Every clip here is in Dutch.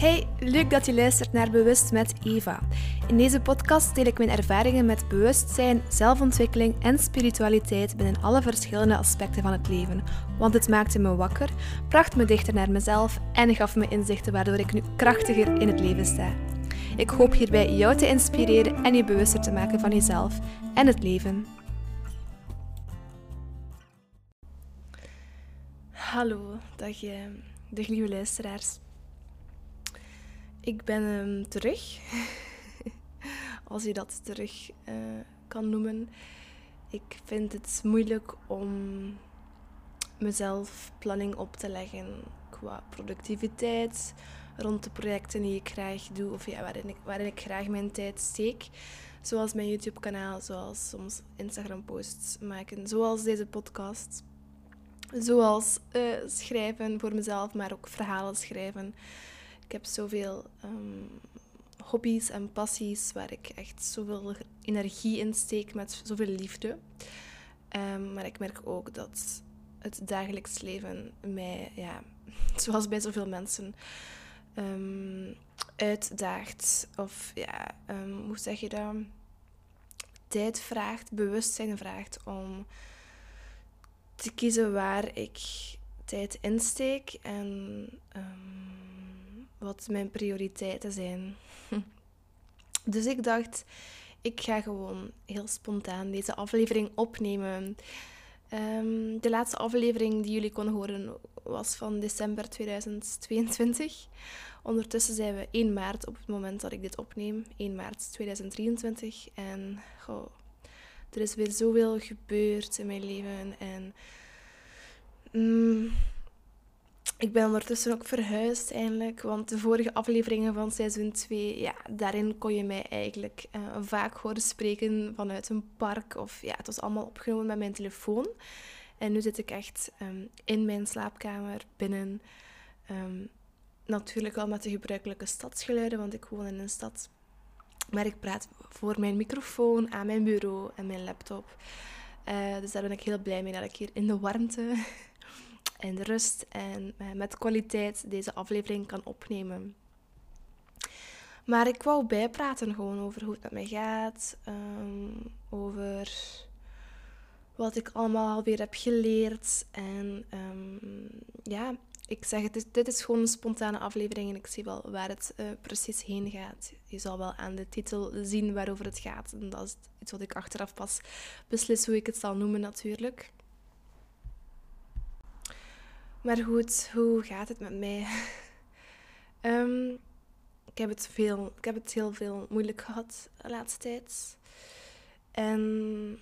Hey, leuk dat je luistert naar Bewust met Eva. In deze podcast deel ik mijn ervaringen met bewustzijn, zelfontwikkeling en spiritualiteit binnen alle verschillende aspecten van het leven. Want het maakte me wakker, bracht me dichter naar mezelf en gaf me inzichten waardoor ik nu krachtiger in het leven sta. Ik hoop hierbij jou te inspireren en je bewuster te maken van jezelf en het leven. Hallo, dag, eh, dag lieve luisteraars. Ik ben terug, als je dat terug uh, kan noemen. Ik vind het moeilijk om mezelf planning op te leggen qua productiviteit rond de projecten die ik graag doe of ja, waarin, ik, waarin ik graag mijn tijd steek. Zoals mijn YouTube-kanaal, zoals soms Instagram-posts maken, zoals deze podcast. Zoals uh, schrijven voor mezelf, maar ook verhalen schrijven. Ik heb zoveel um, hobby's en passies waar ik echt zoveel energie in steek met zoveel liefde. Um, maar ik merk ook dat het dagelijks leven mij, ja, zoals bij zoveel mensen, um, uitdaagt. Of ja, hoe zeg je dat? Tijd vraagt, bewustzijn vraagt om te kiezen waar ik tijd insteek en wat mijn prioriteiten zijn. Dus ik dacht, ik ga gewoon heel spontaan deze aflevering opnemen. Ehm, de laatste aflevering die jullie konden horen was van december 2022. Ondertussen zijn we 1 maart op het moment dat ik dit opneem. 1 maart 2023. En goh, er is weer zoveel gebeurd in mijn leven. En mm, ik ben ondertussen ook verhuisd eindelijk, want de vorige afleveringen van seizoen 2, ja, daarin kon je mij eigenlijk uh, vaak horen spreken vanuit een park. Of ja, het was allemaal opgenomen met mijn telefoon. En nu zit ik echt um, in mijn slaapkamer binnen. Um, natuurlijk wel met de gebruikelijke stadsgeluiden, want ik woon in een stad. Maar ik praat voor mijn microfoon, aan mijn bureau en mijn laptop. Uh, dus daar ben ik heel blij mee dat ik hier in de warmte en rust en eh, met kwaliteit deze aflevering kan opnemen. Maar ik wou bijpraten gewoon over hoe het met mij gaat, um, over wat ik allemaal alweer heb geleerd. En um, ja, ik zeg het, dit is gewoon een spontane aflevering en ik zie wel waar het uh, precies heen gaat. Je zal wel aan de titel zien waarover het gaat. En dat is iets wat ik achteraf pas beslis hoe ik het zal noemen natuurlijk. Maar goed, hoe gaat het met mij? um, ik, heb het veel, ik heb het heel veel moeilijk gehad de laatste tijd. En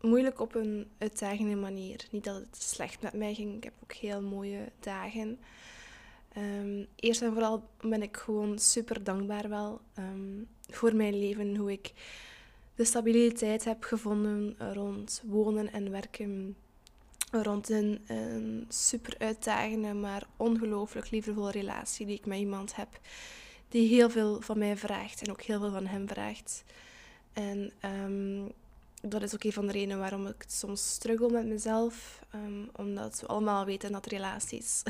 moeilijk op een uitdagende manier. Niet dat het slecht met mij ging. Ik heb ook heel mooie dagen. Um, eerst en vooral ben ik gewoon super dankbaar wel um, voor mijn leven. Hoe ik de stabiliteit heb gevonden rond wonen en werken rond een, super uitdagende, maar ongelooflijk liefdevolle relatie die ik met iemand heb. Die heel veel van mij vraagt en ook heel veel van hem vraagt. En um, dat is ook een van de redenen waarom ik soms struggle met mezelf. Um, omdat we allemaal weten dat relaties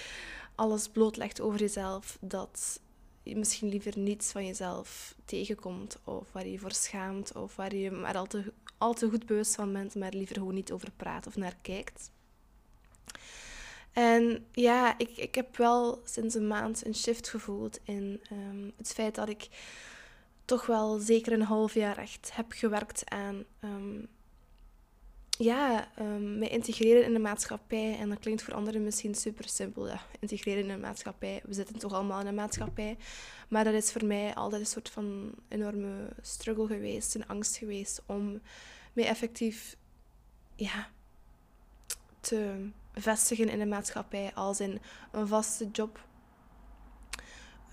alles blootlegt over jezelf. Dat je misschien liever niets van jezelf tegenkomt. Of waar je je voor schaamt. Of waar je maar al te al te goed bewust van bent, maar liever gewoon niet over praat of naar kijkt. En ja, ik, ik heb wel sinds een maand een shift gevoeld in um, het feit dat ik toch wel zeker een half jaar echt heb gewerkt aan um, ja, um, me integreren in de maatschappij. En dat klinkt voor anderen misschien super simpel. Ja, integreren in een maatschappij. We zitten toch allemaal in een maatschappij. Maar dat is voor mij altijd een soort van enorme struggle geweest, een angst geweest om me effectief ja, te vestigen in de maatschappij als in een vaste job.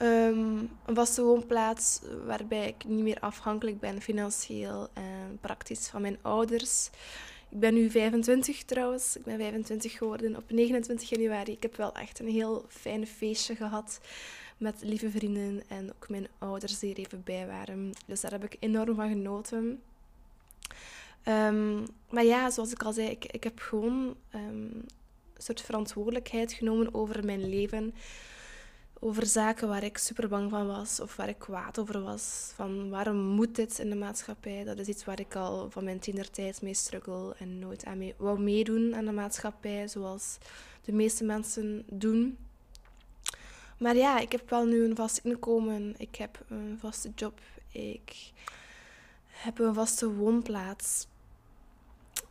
Um, een vaste woonplaats waarbij ik niet meer afhankelijk ben financieel en praktisch van mijn ouders. Ik ben nu 25 trouwens. Ik ben 25 geworden op 29 januari. Ik heb wel echt een heel fijn feestje gehad met lieve vrienden en ook mijn ouders die er even bij waren. Dus daar heb ik enorm van genoten. Um, maar ja, zoals ik al zei, ik, ik heb gewoon um, een soort verantwoordelijkheid genomen over mijn leven. Over zaken waar ik super bang van was of waar ik kwaad over was. Van waarom moet dit in de maatschappij? Dat is iets waar ik al van mijn tienertijd mee struggle en nooit aan mee wou meedoen aan de maatschappij, zoals de meeste mensen doen. Maar ja, ik heb wel nu een vast inkomen. Ik heb een vaste job. Ik heb een vaste woonplaats.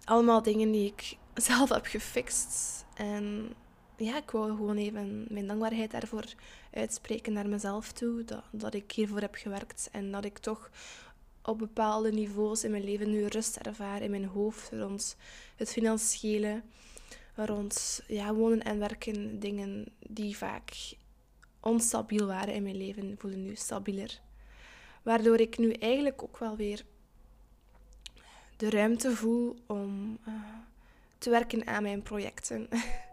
Allemaal dingen die ik zelf heb gefixt. En ja, ik wou gewoon even mijn dankbaarheid daarvoor uitspreken naar mezelf toe. Dat, dat ik hiervoor heb gewerkt en dat ik toch op bepaalde niveaus in mijn leven nu rust ervaar in mijn hoofd rond het financiële, rond ja, wonen en werken, dingen die vaak onstabiel waren in mijn leven, voelen nu stabieler. Waardoor ik nu eigenlijk ook wel weer de ruimte voel om uh, te werken aan mijn projecten.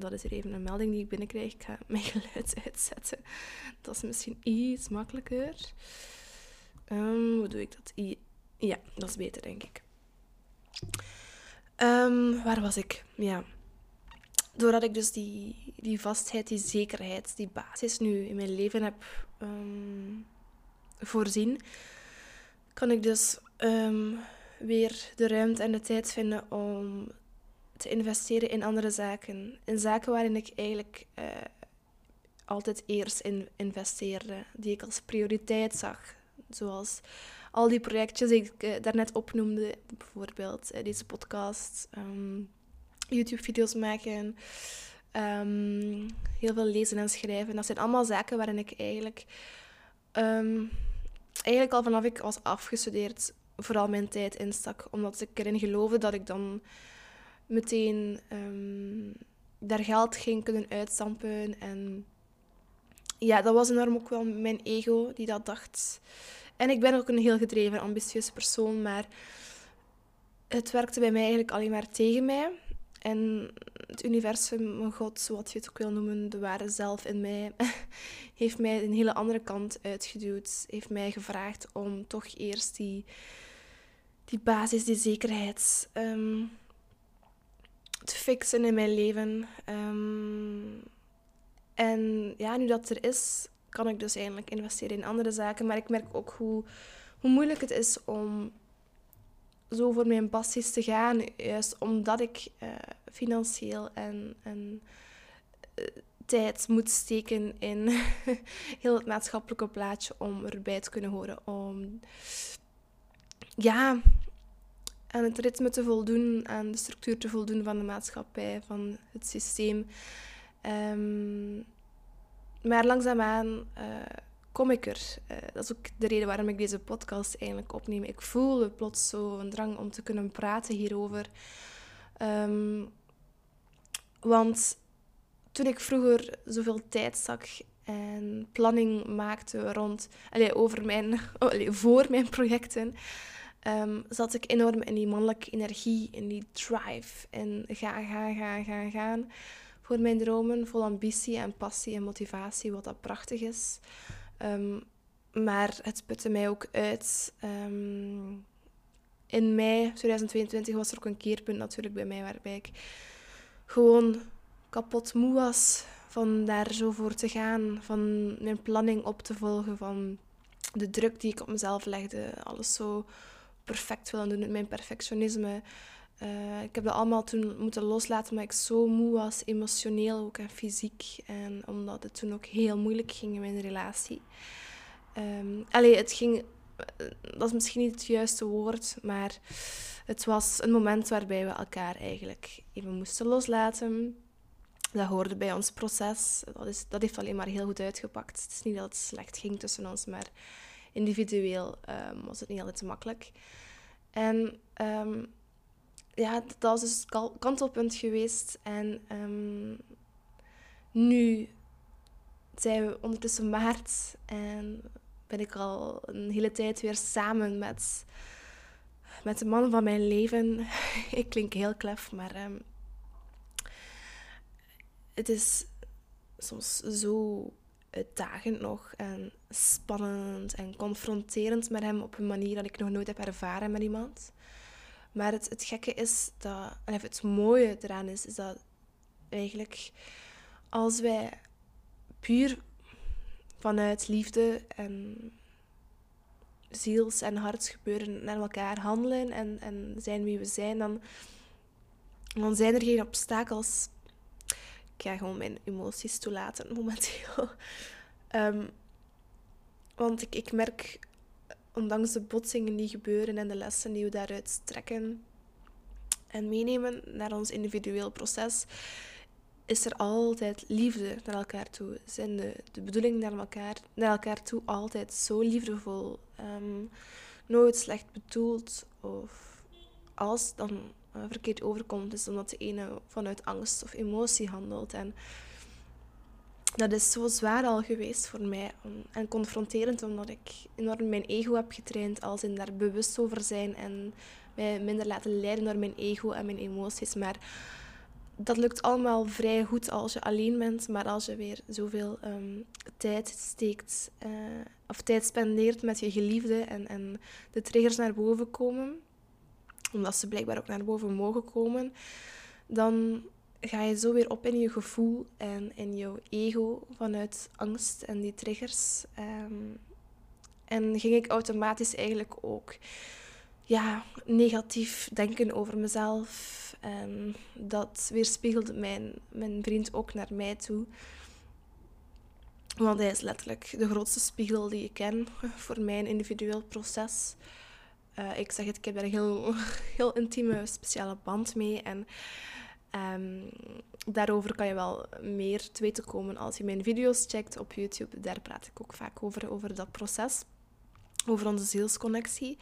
dat is er even een melding die ik binnenkrijg. Ik ga mijn geluid uitzetten. Dat is misschien iets makkelijker. Um, hoe doe ik dat? Ja, dat is beter, denk ik. Um, waar was ik? Ja. Doordat ik dus die, die vastheid, die zekerheid, die basis nu in mijn leven heb um, voorzien, kan ik dus weer de ruimte en de tijd vinden om te investeren in andere zaken. In zaken waarin ik eigenlijk uh, altijd eerst in investeerde, die ik als prioriteit zag. Zoals al die projectjes die ik uh, daarnet opnoemde, bijvoorbeeld uh, deze podcast, um, YouTube-video's maken, um, heel veel lezen en schrijven. Dat zijn allemaal zaken waarin ik eigenlijk, um, eigenlijk al vanaf ik was afgestudeerd vooral mijn tijd instak. Omdat ik erin geloofde dat ik dan meteen um, daar geld ging kunnen uitstampen. En ja, dat was enorm ook wel mijn ego die dat dacht. En ik ben ook een heel gedreven, ambitieuze persoon, maar het werkte bij mij eigenlijk alleen maar tegen mij. En het universum, mijn God, wat je het ook wil noemen, de ware zelf in mij, heeft mij een hele andere kant uitgeduwd. Heeft mij gevraagd om toch eerst die die basis, die zekerheid um, te fixen in mijn leven. Um, en ja, nu dat er is, kan ik dus eigenlijk investeren in andere zaken. Maar ik merk ook hoe, hoe moeilijk het is om zo voor mijn passies te gaan. Juist omdat ik uh, financieel en, en uh, tijd moet steken in heel het maatschappelijke plaatje om erbij te kunnen horen. Om ja, aan het ritme te voldoen, aan de structuur te voldoen van de maatschappij, van het systeem. Um, maar langzaamaan uh, kom ik er. Uh, dat is ook de reden waarom ik deze podcast eigenlijk opneem. Ik voelde plots zo een drang om te kunnen praten hierover. Um, want toen ik vroeger zoveel tijd zag en planning maakte rond, allez, over mijn, allez, voor mijn projecten, um, zat ik enorm in die mannelijke energie, in die drive. En ga, ga, ga, ga, gaan voor mijn dromen, vol ambitie en passie en motivatie, wat dat prachtig is. Um, maar het putte mij ook uit. Um, in mei 2022 was er ook een keerpunt natuurlijk bij mij waarbij ik gewoon kapot moe was van daar zo voor te gaan, van mijn planning op te volgen, van de druk die ik op mezelf legde, alles zo perfect willen doen met mijn perfectionisme. Uh, ik heb dat allemaal toen moeten loslaten omdat ik zo moe was, emotioneel ook en fysiek. En omdat het toen ook heel moeilijk ging in mijn relatie. Um, het ging, eh, dat is misschien niet het juiste woord, maar het was een moment waarbij we elkaar eigenlijk even moesten loslaten. Dat hoorde bij ons proces. Dat, is, dat heeft alleen maar heel goed uitgepakt. Het is niet dat het slecht ging tussen ons, maar individueel um, was het niet altijd makkelijk. En um, ja, dat was dus het kantelpunt geweest. En um, nu zijn we ondertussen maart en ben ik al een hele tijd weer samen met, met de man van mijn leven. ik klink heel klef, maar het is soms zo uitdagend nog en spannend en confronterend met hem op een manier dat ik nog nooit heb ervaren met iemand. Maar het, het gekke is dat, en het mooie eraan is, is dat eigenlijk als wij puur vanuit liefde en ziels- en hartsgebeuren naar elkaar handelen en, en zijn wie we zijn, dan, dan zijn er geen obstakels. Ik ga gewoon mijn emoties toelaten momenteel. um, want ik, ik merk, ondanks de botsingen die gebeuren en de lessen die we daaruit trekken en meenemen naar ons individueel proces, is er altijd liefde naar elkaar toe. Zijn de, de bedoeling naar elkaar, naar elkaar toe altijd zo liefdevol. Um, nooit slecht bedoeld. Of als dan uh, verkeerd overkomt, is omdat de ene vanuit angst of emotie handelt. En dat is zo zwaar al geweest voor mij. En confronterend, omdat ik enorm mijn ego heb getraind. Als in daar bewust over zijn en mij minder laten leiden door mijn ego en mijn emoties. Maar dat lukt allemaal vrij goed als je alleen bent, maar als je weer zoveel um, tijd steekt uh, of tijd spendeert met je geliefde en, en de triggers naar boven komen, omdat ze blijkbaar ook naar boven mogen komen, dan ga je zo weer op in je gevoel en in jouw ego vanuit angst en die triggers. Um, en ging ik automatisch eigenlijk ook ja, negatief denken over mezelf en dat weerspiegelde mijn, mijn vriend ook naar mij toe. Want hij is letterlijk de grootste spiegel die ik ken voor mijn individueel proces. Uh, ik zeg het, ik heb daar een heel, heel intieme, speciale band mee. En um, daarover kan je wel meer te weten komen als je mijn video's checkt op YouTube. Daar praat ik ook vaak over, over dat proces. Over onze zielsconnectie.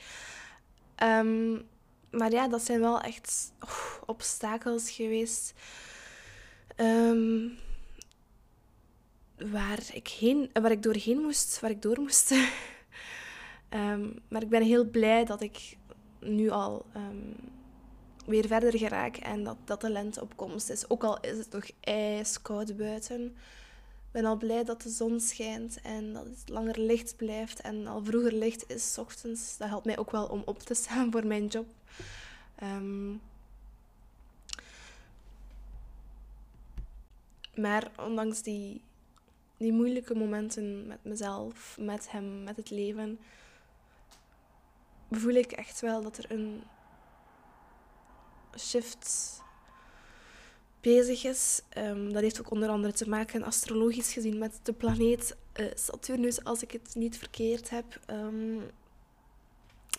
Um, maar ja, dat zijn wel echt oh, obstakels geweest. Um, waar, ik heen, waar ik doorheen moest, waar ik door moest. um, maar ik ben heel blij dat ik nu al um, weer verder geraak en dat, dat de lente op komst is. Ook al is het nog ijskoud buiten. Ik ben al blij dat de zon schijnt en dat het langer licht blijft en al vroeger licht is, s ochtends. Dat helpt mij ook wel om op te staan voor mijn job. Um, maar ondanks die, die moeilijke momenten met mezelf, met hem, met het leven, voel ik echt wel dat er een shift bezig is. Um, dat heeft ook onder andere te maken, astrologisch gezien, met de planeet uh, Saturnus, als ik het niet verkeerd heb. Um,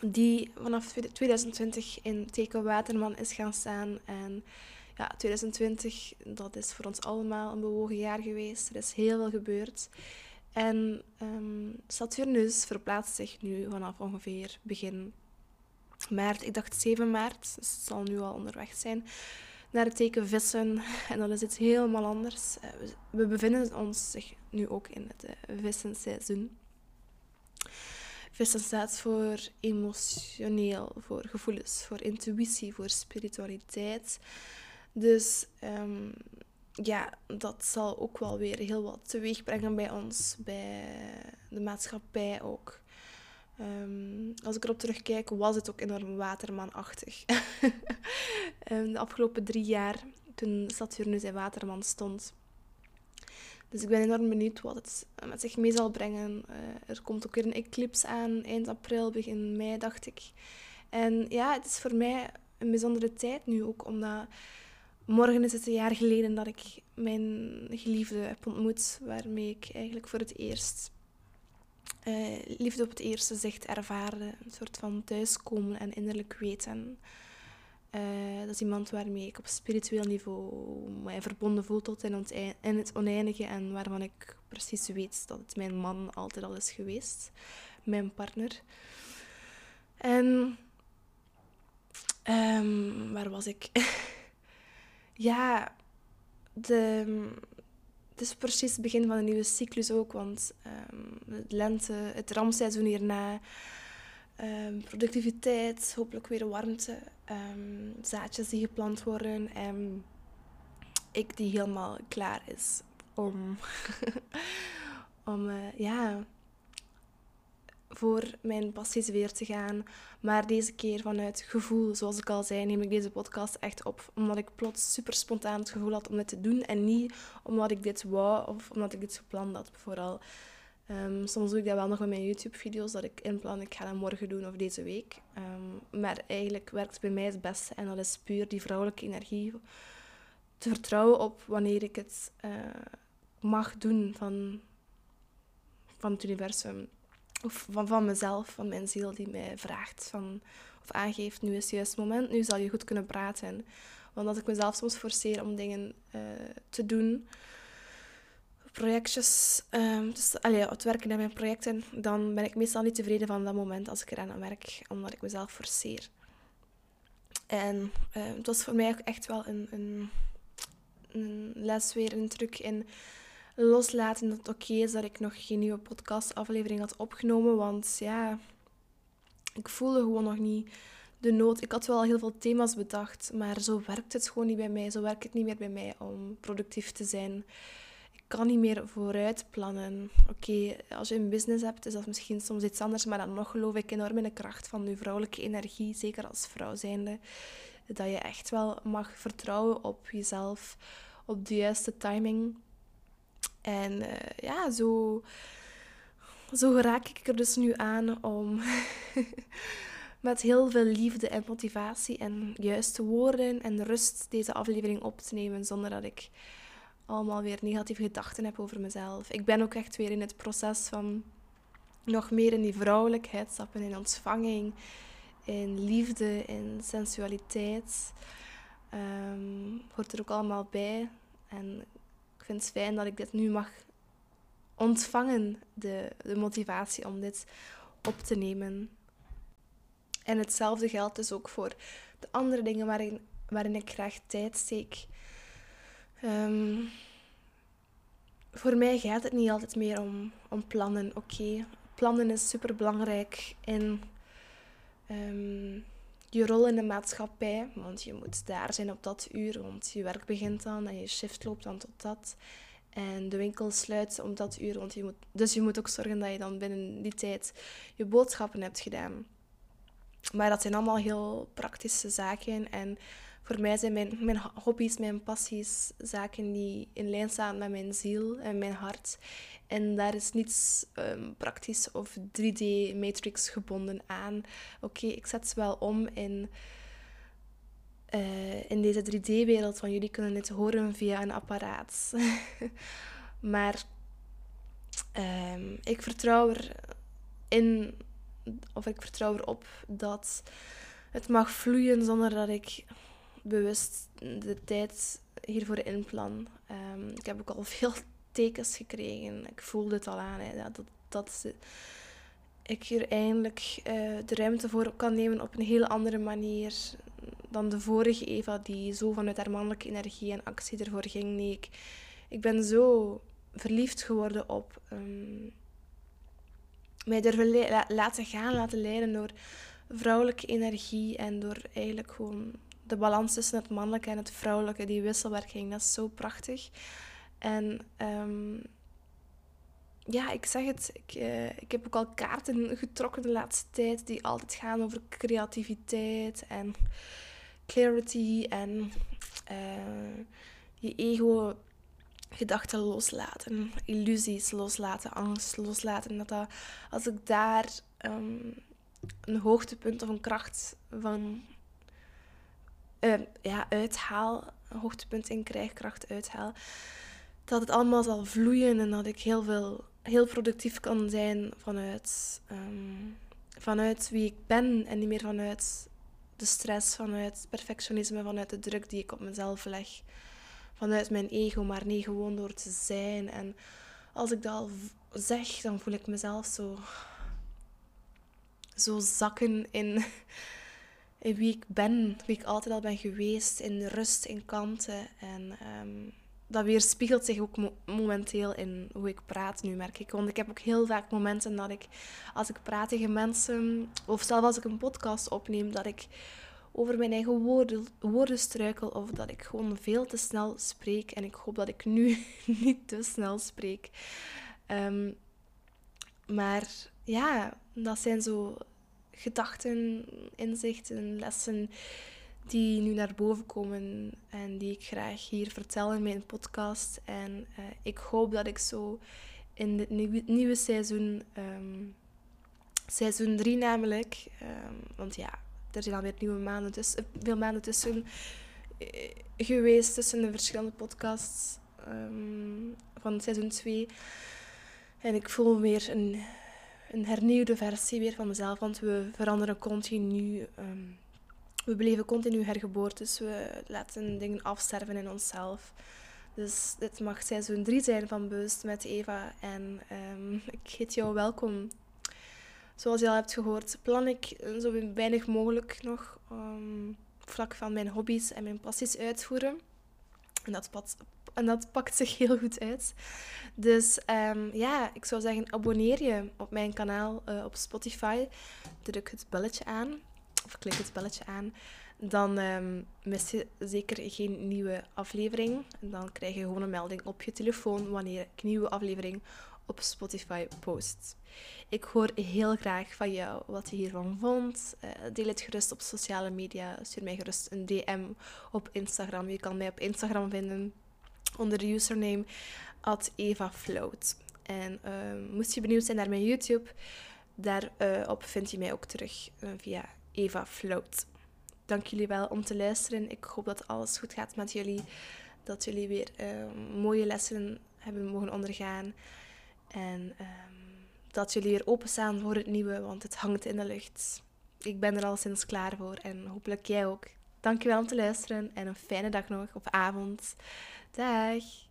die vanaf 2020 in teken Waterman is gaan staan. En ja, 2020, dat is voor ons allemaal een bewogen jaar geweest. Er is heel veel gebeurd. En um, Saturnus verplaatst zich nu vanaf ongeveer begin maart. Ik dacht 7 maart, dus het zal nu al onderweg zijn. Naar het teken vissen. En dat is iets helemaal anders. Eh, we bevinden ons zich nu ook in het uh, vissenseizoen. Vissen staat voor emotioneel, voor gevoelens, voor intuïtie, voor spiritualiteit. Dus um, ja, dat zal ook wel weer heel wat teweeg brengen bij ons, bij de maatschappij ook. Um, als ik erop terugkijk, was het ook enorm watermanachtig. um, de afgelopen drie jaar, toen Saturnus in Waterman stond, dus ik ben enorm benieuwd wat het met zich mee zal brengen. Uh, er komt ook weer een eclipse aan, eind april, begin mei, dacht ik. En ja, het is voor mij een bijzondere tijd nu ook, omdat morgen is het een jaar geleden dat ik mijn geliefde heb ontmoet, waarmee ik eigenlijk voor het eerst uh, liefde op het eerste zicht ervaarde. Een soort van thuiskomen en innerlijk weten. Uh, dat is iemand waarmee ik op spiritueel niveau mij verbonden voel tot in, het oneindige en waarvan ik precies weet dat het mijn man altijd al is geweest, mijn partner. En um, waar was ik? ja, de, het is precies het begin van een nieuwe cyclus ook, want um, het lente, het ramseizoen hierna Um, productiviteit, hopelijk weer warmte, um, zaadjes die geplant worden en ik die helemaal klaar is om, om uh, ja, voor mijn passies weer te gaan. Maar deze keer vanuit gevoel, zoals ik al zei, neem ik deze podcast echt op. Omdat ik plots super spontaan het gevoel had om dit te doen. En niet omdat ik dit wou of omdat ik dit gepland had, vooral. Um, soms doe ik dat wel nog met mijn YouTube-video's, dat ik inplan, ik ga dat morgen doen of deze week. Um, maar eigenlijk werkt bij mij het beste en dat is puur die vrouwelijke energie. Te vertrouwen op wanneer ik het uh, mag doen van, van het universum. Of van, van mezelf, van mijn ziel die mij vraagt van, of aangeeft, nu is het juist moment, nu zal je goed kunnen praten. Want als ik mezelf soms forceer om dingen uh, te doen, projectjes, um, dus allee, het werken aan mijn projecten, dan ben ik meestal niet tevreden van dat moment als ik eraan aan werk, omdat ik mezelf forceer. En uh, het was voor mij ook echt wel een, een, een les weer, een truc in loslaten dat het oké is dat ik nog geen nieuwe podcastaflevering had opgenomen. Want ja, ik voelde gewoon nog niet de nood. Ik had wel heel veel thema's bedacht, maar zo werkt het gewoon niet bij mij. Zo werkt het niet meer bij mij om productief te zijn. Ik kan niet meer vooruit plannen. Oké, als je een business hebt, is dat misschien soms iets anders, maar dan nog geloof ik enorm in de kracht van je vrouwelijke energie, zeker als vrouw zijnde. Dat je echt wel mag vertrouwen op jezelf, op de juiste timing en uh, ja, zo, zo raak ik er dus nu aan om met heel veel liefde en motivatie en juiste woorden en rust deze aflevering op te nemen zonder dat ik allemaal weer negatieve gedachten heb over mezelf. Ik ben ook echt weer in het proces van nog meer in die vrouwelijkheid stappen, in ontvanging, in liefde, in sensualiteit. Um, hoort er ook allemaal bij. En vind het fijn dat ik dit nu mag ontvangen, de, de motivatie om dit op te nemen. En hetzelfde geldt dus ook voor de andere dingen waarin, waarin ik graag tijd steek. Ehm, voor mij gaat het niet altijd meer om, om plannen. Oké, plannen is super belangrijk ehm, je rol in de maatschappij. Want je moet daar zijn op dat uur, want je werk begint dan en je shift loopt dan tot dat. En de winkel sluit om dat uur, want je moet, dus je moet ook zorgen dat je dan binnen die tijd je boodschappen hebt gedaan. Maar dat zijn allemaal heel praktische zaken. En voor mij zijn mijn, mijn hobby's, mijn passies, zaken die in lijn staan met mijn ziel en mijn hart. En daar is niets um, praktisch of 3D-matrix gebonden aan. Oké, ik zet ze wel om in, uh, in deze 3D-wereld, van jullie kunnen het horen via een apparaat. maar um, ik vertrouw erin, of ik vertrouw erop dat het mag vloeien zonder dat ik bewust de tijd hiervoor inplan. Um, ik heb ook al veel tekens gekregen. Ik voelde het al aan. Hè, dat, dat ik hier eindelijk uh, de ruimte voor kan nemen op een heel andere manier dan de vorige Eva, die zo vanuit haar mannelijke energie en actie ervoor ging. Nee, ik, ik ben zo verliefd geworden op um, mij durven la laten gaan, laten leiden door vrouwelijke energie en door eigenlijk gewoon de balans tussen het mannelijke en het vrouwelijke, die wisselwerking, dat is zo prachtig. En um, ja, ik zeg het, ik, uh, ik heb ook al kaarten getrokken de laatste tijd die altijd gaan over creativiteit en clarity en uh, je ego gedachten loslaten, illusies loslaten, angst loslaten. Dat, dat als ik daar um, een hoogtepunt of een kracht van uh, ja, uithaal, hoogtepunt in krijg, kracht uithaal, dat het allemaal zal vloeien en dat ik heel veel, heel productief kan zijn vanuit, um, vanuit wie ik ben en niet meer vanuit de stress, vanuit perfectionisme, vanuit de druk die ik op mezelf leg, vanuit mijn ego, maar nee, gewoon door te zijn. En als ik dat al zeg, dan voel ik mezelf zo, zo zakken in, in wie ik ben, wie ik altijd al ben geweest, in rust, in kanten en um, dat weerspiegelt zich ook momenteel in hoe ik praat nu, merk ik. Want ik heb ook heel vaak momenten dat ik, als ik praat tegen mensen, of zelfs als ik een podcast opneem, dat ik over mijn eigen woorden, woorden struikel of dat ik gewoon veel te snel spreek. En ik hoop dat ik nu niet te snel spreek. Um, maar ja, dat zijn zo gedachten, inzichten, lessen die nu naar boven komen en die ik graag hier vertel in mijn podcast. En uh, ik hoop dat ik zo in dit nieuwe, seizoen, um, seizoen 3 namelijk, um, want ja, er zijn alweer nieuwe maanden tussen, veel maanden tussen uh, geweest tussen de verschillende podcasts um, van seizoen 2. En ik voel weer een, een hernieuwde versie weer van mezelf, want we veranderen continu. Um, we beleven continu hergeboortes. We laten dingen afsterven in onszelf. Dus dit mag seizoen 3 zijn van Bewust met Eva. En um, ik heet jou welkom. Zoals je al hebt gehoord, plan ik zo weinig mogelijk nog um, vlak van mijn hobby's en mijn passies uitvoeren. En dat, pad, en dat pakt zich heel goed uit. Dus um, ja, ik zou zeggen, abonneer je op mijn kanaal uh, op Spotify. Druk het belletje aan, of klik het belletje aan. Dan um, mis je zeker geen nieuwe aflevering. Dan krijg je gewoon een melding op je telefoon wanneer ik nieuwe aflevering op Spotify post. Ik hoor heel graag van jou wat je hiervan vond. Uh, deel het gerust op sociale media. Stuur mij gerust een DM op Instagram. Je kan mij op Instagram vinden onder de username at EvaFloat. En uh, moest je benieuwd zijn naar mijn YouTube, daarop uh, vind je mij ook terug uh, via Eva Float. Dank jullie wel om te luisteren. Ik hoop dat alles goed gaat met jullie. Dat jullie weer mooie lessen hebben mogen ondergaan. En um, dat jullie weer openstaan voor het nieuwe, want het hangt in de lucht. Ik ben er al sinds klaar voor en hopelijk jij ook. Dankjewel om te luisteren en een fijne dag nog of avond. Dag!